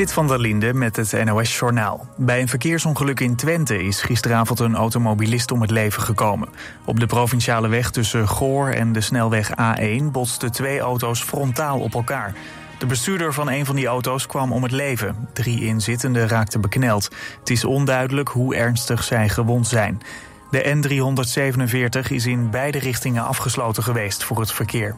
Zit van der Linde met het NOS-journaal. Bij een verkeersongeluk in Twente is gisteravond een automobilist om het leven gekomen. Op de provinciale weg tussen Goor en de snelweg A1 botsten twee auto's frontaal op elkaar. De bestuurder van een van die auto's kwam om het leven. Drie inzittenden raakten bekneld. Het is onduidelijk hoe ernstig zij gewond zijn. De N347 is in beide richtingen afgesloten geweest voor het verkeer.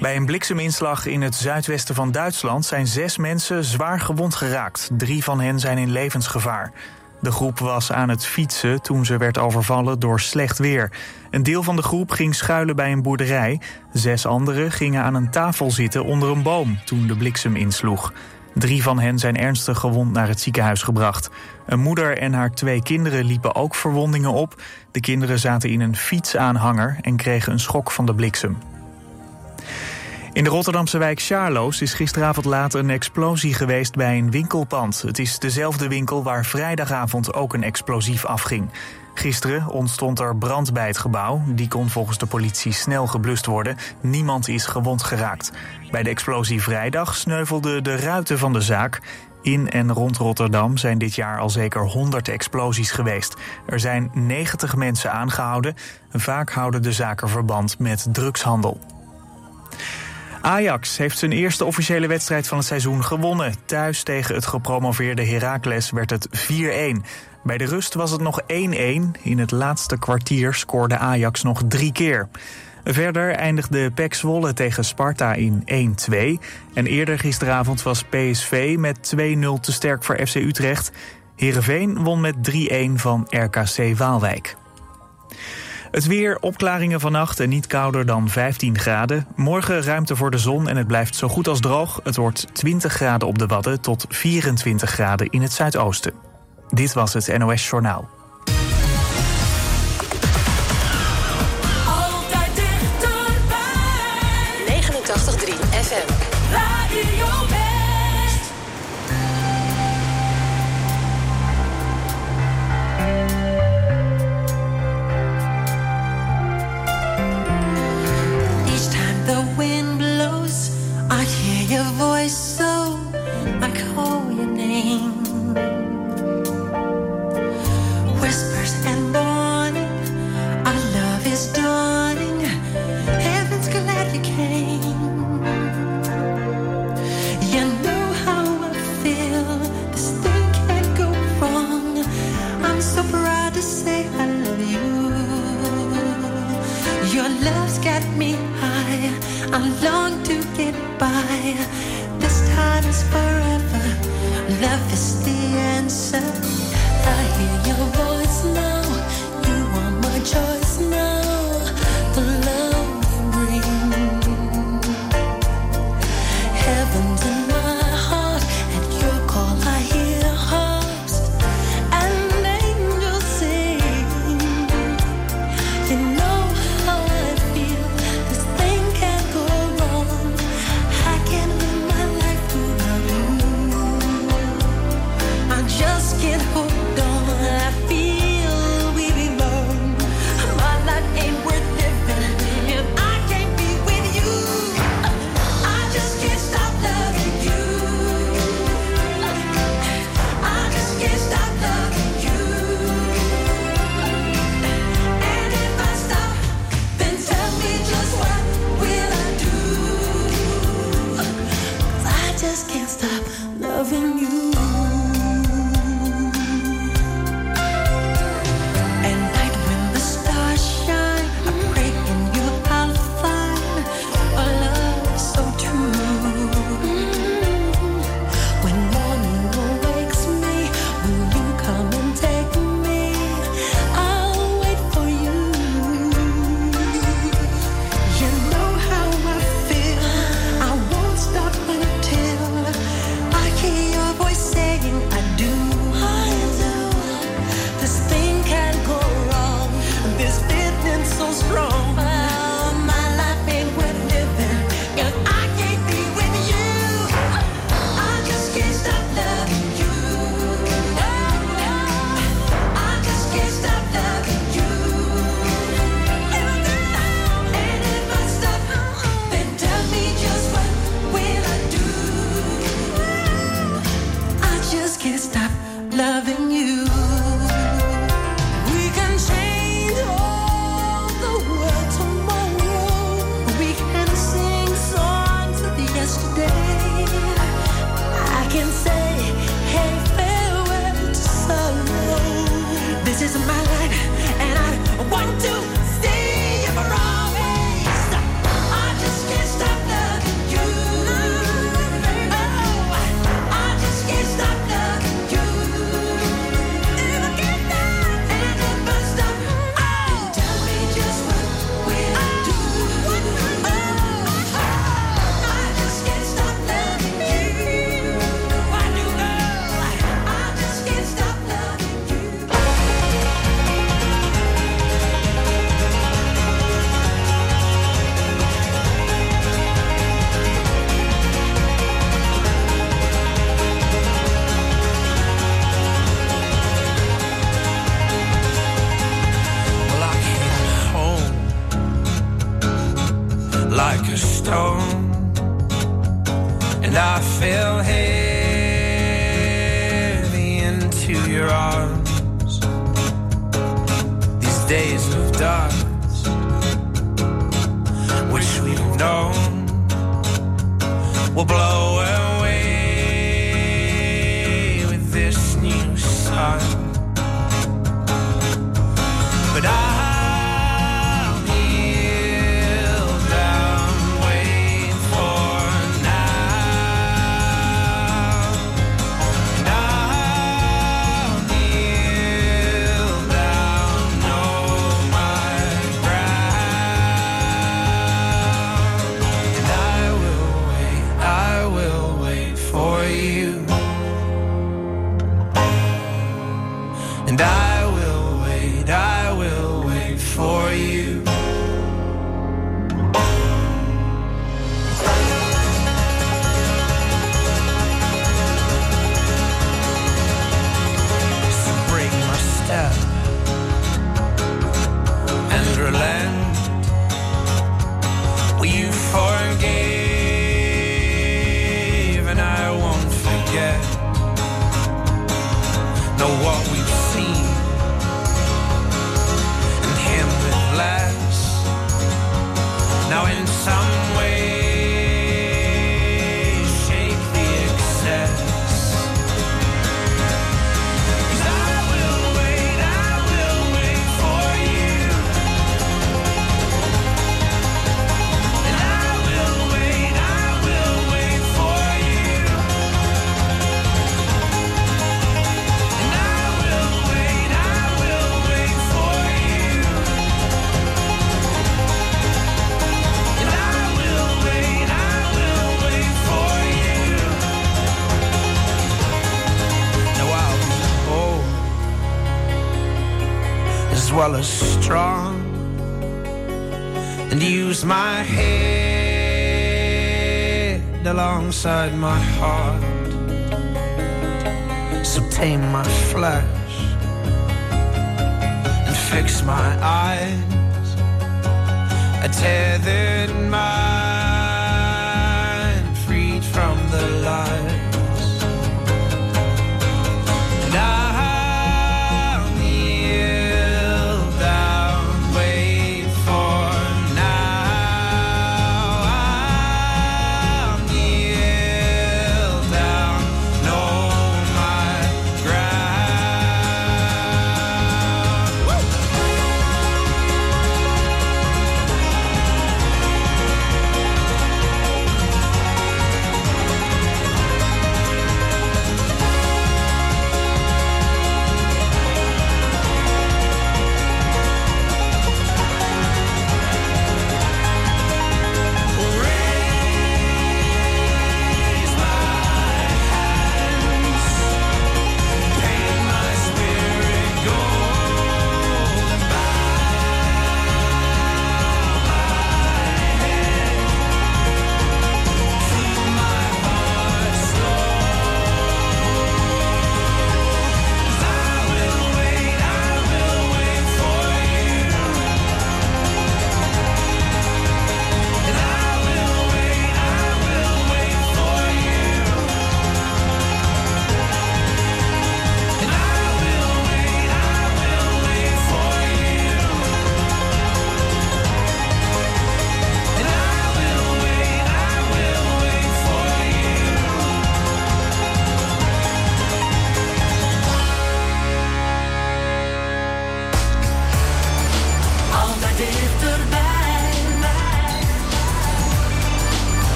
Bij een blikseminslag in het zuidwesten van Duitsland zijn zes mensen zwaar gewond geraakt. Drie van hen zijn in levensgevaar. De groep was aan het fietsen toen ze werd overvallen door slecht weer. Een deel van de groep ging schuilen bij een boerderij. Zes anderen gingen aan een tafel zitten onder een boom toen de bliksem insloeg. Drie van hen zijn ernstig gewond naar het ziekenhuis gebracht. Een moeder en haar twee kinderen liepen ook verwondingen op. De kinderen zaten in een fietsaanhanger en kregen een schok van de bliksem. In de Rotterdamse wijk Charloes is gisteravond laat een explosie geweest bij een winkelpand. Het is dezelfde winkel waar vrijdagavond ook een explosief afging. Gisteren ontstond er brand bij het gebouw. Die kon volgens de politie snel geblust worden. Niemand is gewond geraakt. Bij de explosie vrijdag sneuvelden de ruiten van de zaak. In en rond Rotterdam zijn dit jaar al zeker 100 explosies geweest. Er zijn 90 mensen aangehouden. Vaak houden de zaken verband met drugshandel. Ajax heeft zijn eerste officiële wedstrijd van het seizoen gewonnen. Thuis tegen het gepromoveerde Heracles werd het 4-1. Bij de rust was het nog 1-1. In het laatste kwartier scoorde Ajax nog drie keer. Verder eindigde PEC Zwolle tegen Sparta in 1-2. En eerder gisteravond was PSV met 2-0 te sterk voor FC Utrecht. Heerenveen won met 3-1 van RKC Waalwijk. Het weer, opklaringen vannacht en niet kouder dan 15 graden. Morgen ruimte voor de zon en het blijft zo goed als droog. Het wordt 20 graden op de Wadden tot 24 graden in het zuidoosten. Dit was het NOS Journaal.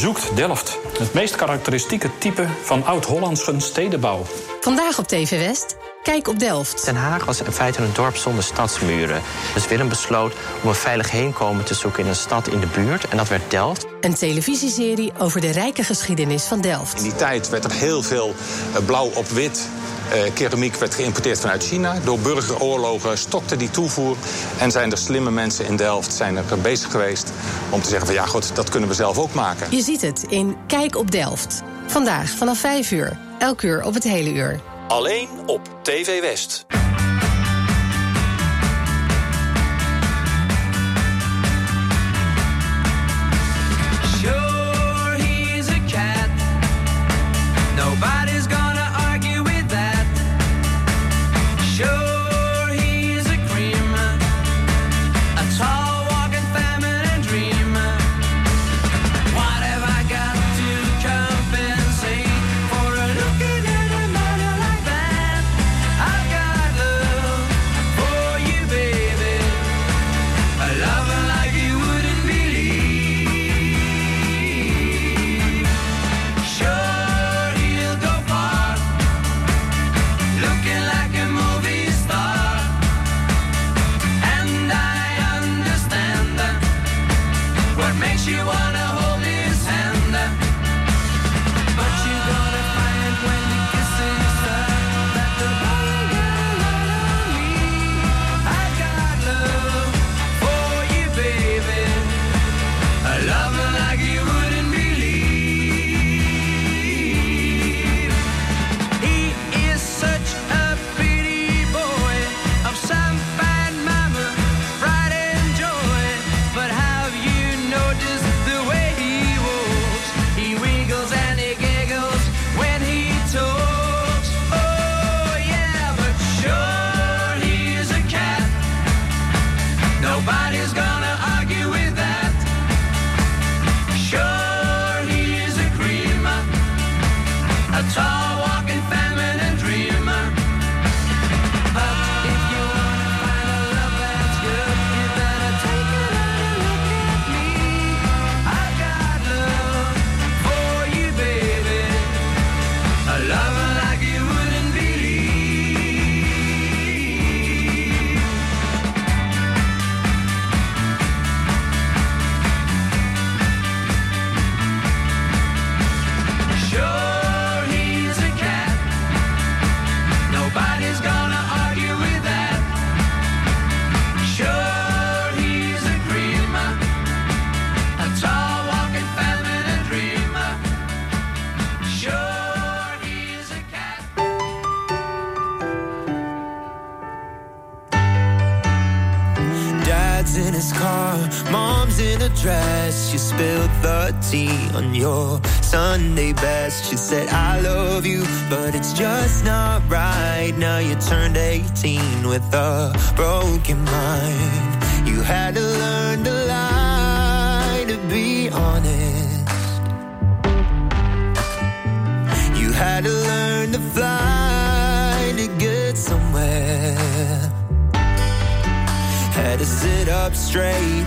Bezoekt Delft. Het meest karakteristieke type van Oud-Hollandse stedenbouw. Vandaag op TV West. Kijk op Delft. Den Haag was in feite een dorp zonder stadsmuren. Dus Willem besloot om een veilig heenkomen te zoeken in een stad in de buurt. En dat werd Delft. Een televisieserie over de rijke geschiedenis van Delft. In die tijd werd er heel veel eh, blauw op wit. Eh, keramiek werd geïmporteerd vanuit China. Door burgeroorlogen stokte die toevoer. En zijn er slimme mensen in Delft zijn er bezig geweest om te zeggen van ja goed, dat kunnen we zelf ook maken. Je ziet het in Kijk op Delft. Vandaag vanaf 5 uur. Elk uur op het hele uur. Alleen op TV West. Your Sunday best. She said, I love you, but it's just not right. Now you turned 18 with a broken mind. You had to learn to lie to be honest. You had to learn to fly to get somewhere. Had to sit up straight,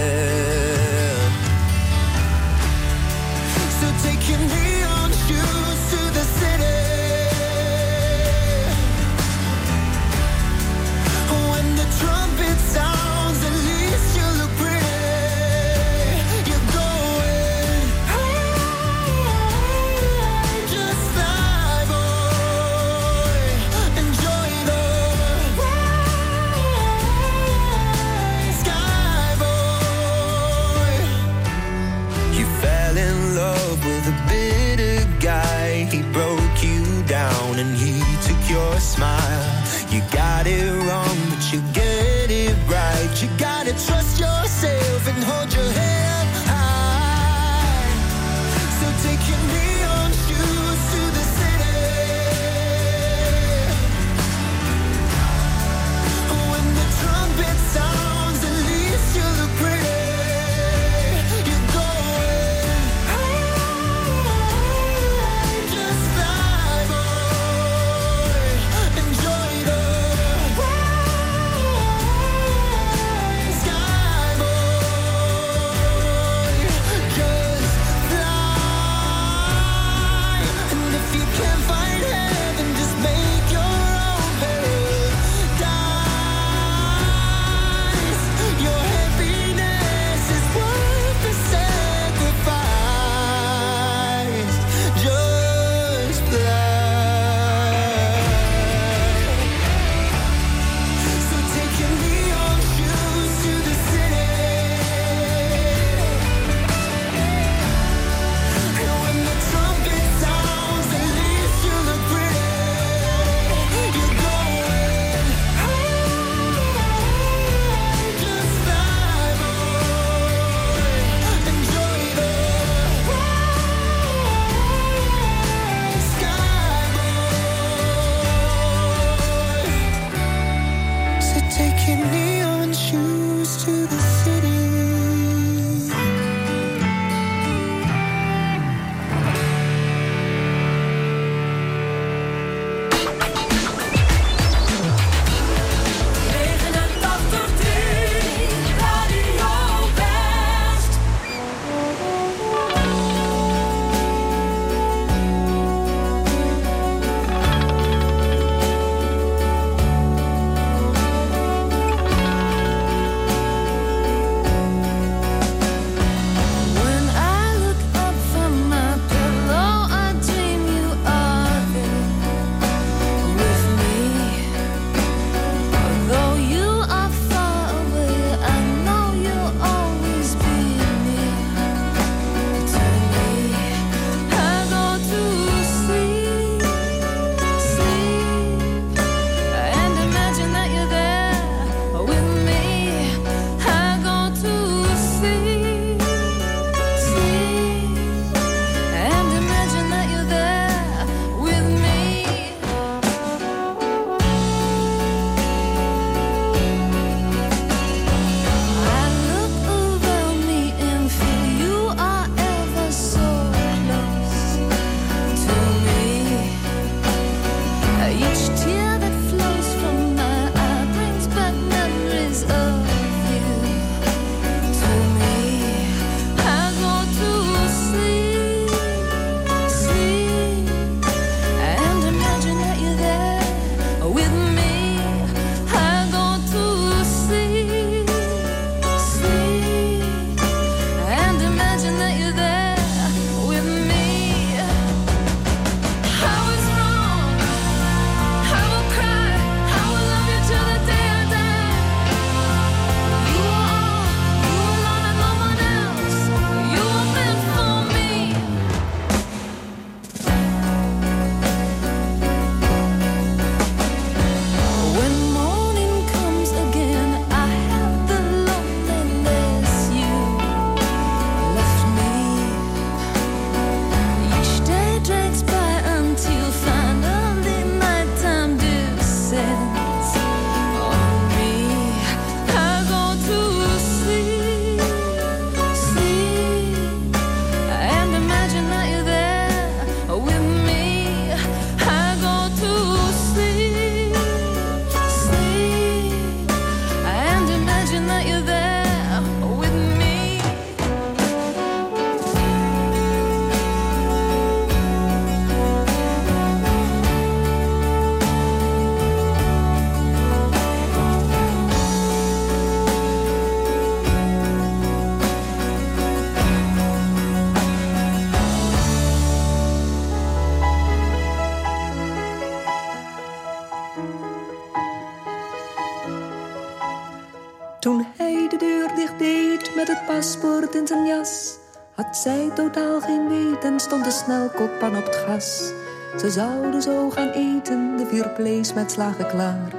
Ze zouden zo gaan eten, de vier vlees met slagen klaar.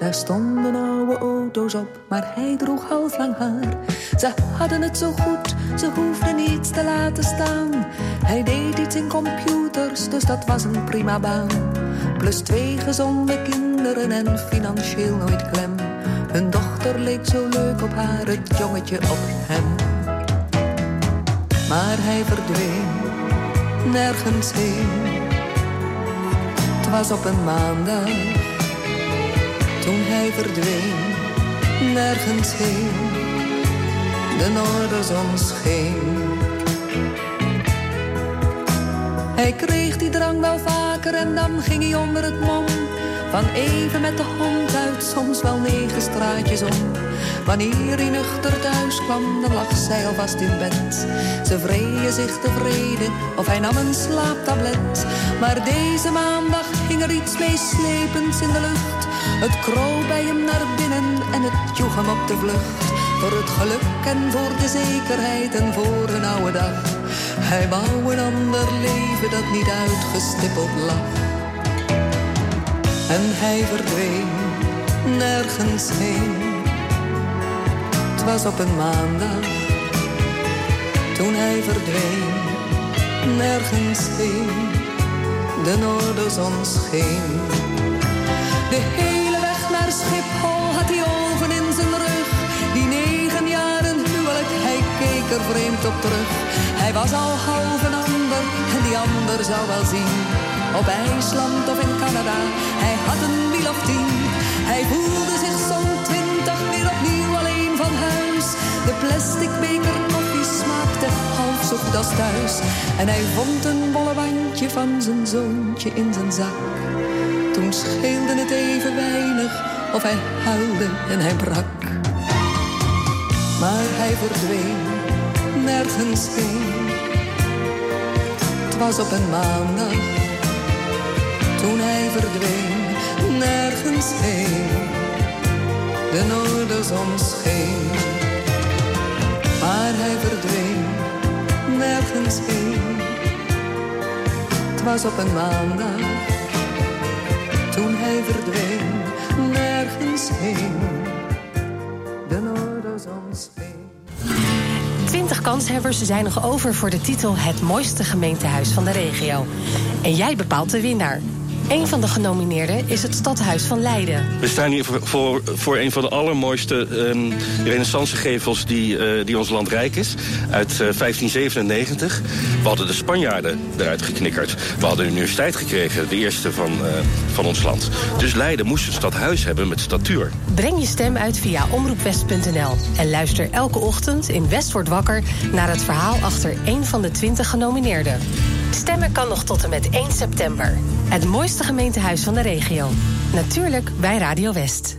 Daar stonden oude auto's op, maar hij droeg halflang haar. Ze hadden het zo goed, ze hoefden niets te laten staan. Hij deed iets in computers, dus dat was een prima baan. Plus twee gezonde kinderen en financieel nooit klem. Hun dochter leek zo leuk op haar, het jongetje op hem. Maar hij verdween, nergens heen. Was op een maandag, toen hij verdween, nergens heen. De noorderzon scheen. Hij kreeg die drang wel vaker en dan ging hij onder het mom. Van even met de hond uit, soms wel negen straatjes om. Wanneer hij nuchter thuis kwam, dan lag zij alvast in bed. Ze vreeën zich tevreden, of hij nam een slaaptablet. Maar deze maandag hing er iets meeslepends in de lucht. Het kroop bij hem naar binnen en het joeg hem op de vlucht. Voor het geluk en voor de zekerheid en voor een oude dag. Hij wou een ander leven dat niet uitgestippeld lag. En hij verdween nergens heen. Het was op een maandag toen hij verdween nergens heen. De noorderzon scheen. De hele weg naar Schiphol had hij ogen in zijn rug. Die negen jaren huwelijk, hij keek er vreemd op terug. Hij was al half een ander en die ander zou wel zien. Op IJsland of in Canada, hij had een wiel of tien. Hij voelde zich zo'n twintig weer opnieuw alleen van huis. De plastic beker koffie smaakte half zo goed als thuis. En hij vond een bolle wandje van zijn zoontje in zijn zak. Toen scheelde het even weinig of hij huilde en hij brak. Maar hij verdween nergens heen. Het was op een maandag toen hij verdween nergens heen. De noorderzon scheen, maar hij verdween nergens heen. Het was op een maandag toen hij verdween nergens heen. De noorderzon scheen. 20 kanshebbers zijn nog over voor de titel Het mooiste gemeentehuis van de regio. En jij bepaalt de winnaar. Een van de genomineerden is het Stadhuis van Leiden. We staan hier voor, voor, een van de allermooiste um, renaissancegevels die, uh, die ons land rijk is. Uit uh, 1597. We hadden de Spanjaarden eruit geknikkerd. We hadden de universiteit gekregen, de eerste van, uh, van ons land. Dus Leiden moest een stadhuis hebben met statuur. Breng je stem uit via omroepwest.nl. En luister elke ochtend in West wordt wakker... naar het verhaal achter een van de 20 genomineerden. Stemmen kan nog tot en met 1 september. Het mooiste gemeentehuis van de regio. Natuurlijk bij Radio West.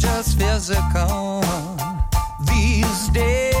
just physical these days.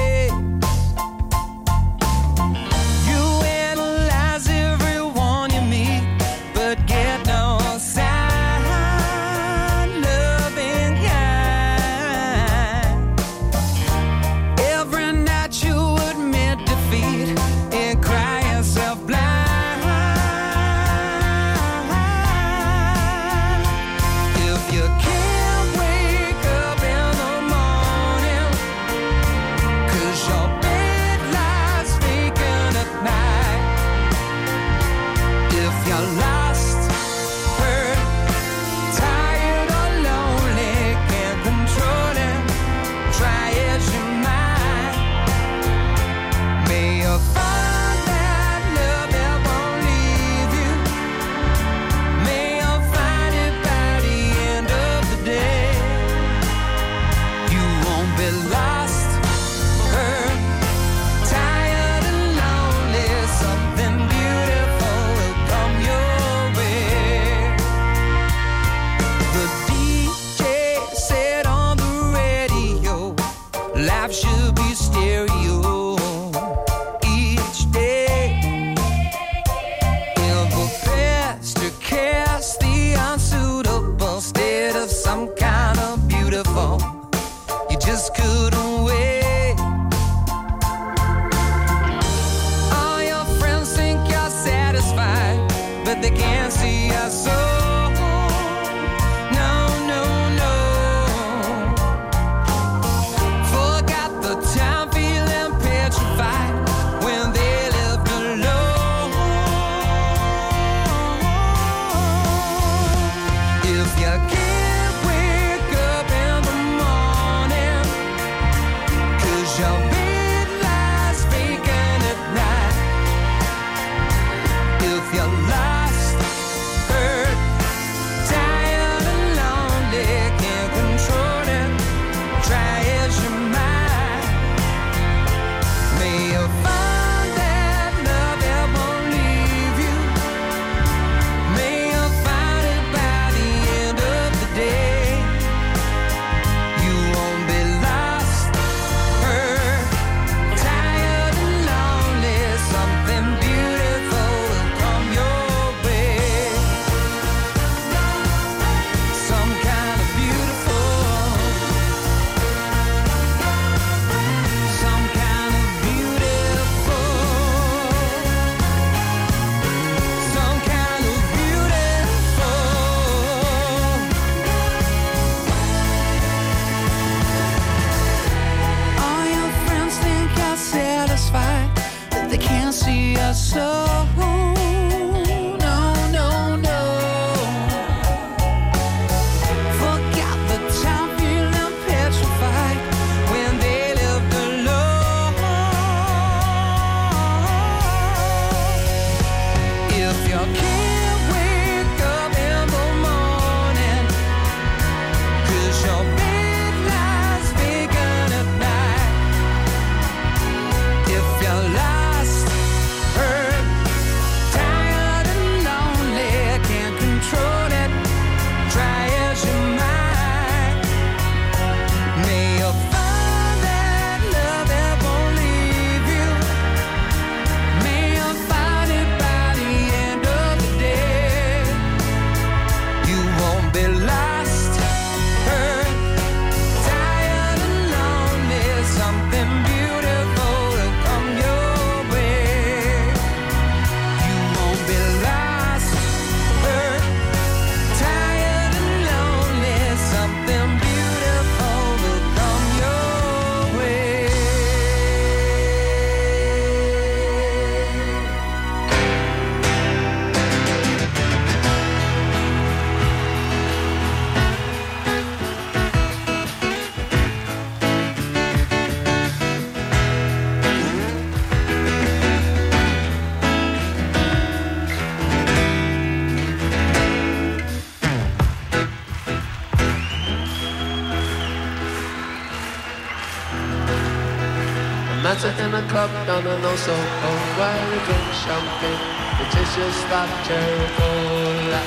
club down in Osaka where we drink champagne. It tastes just like terrible cola.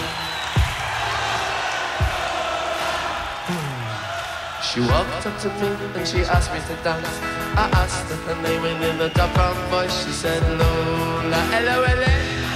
She walked up to me and she asked me to dance. I asked her her name and in a dark brown voice she said Lola. L-O-L-A.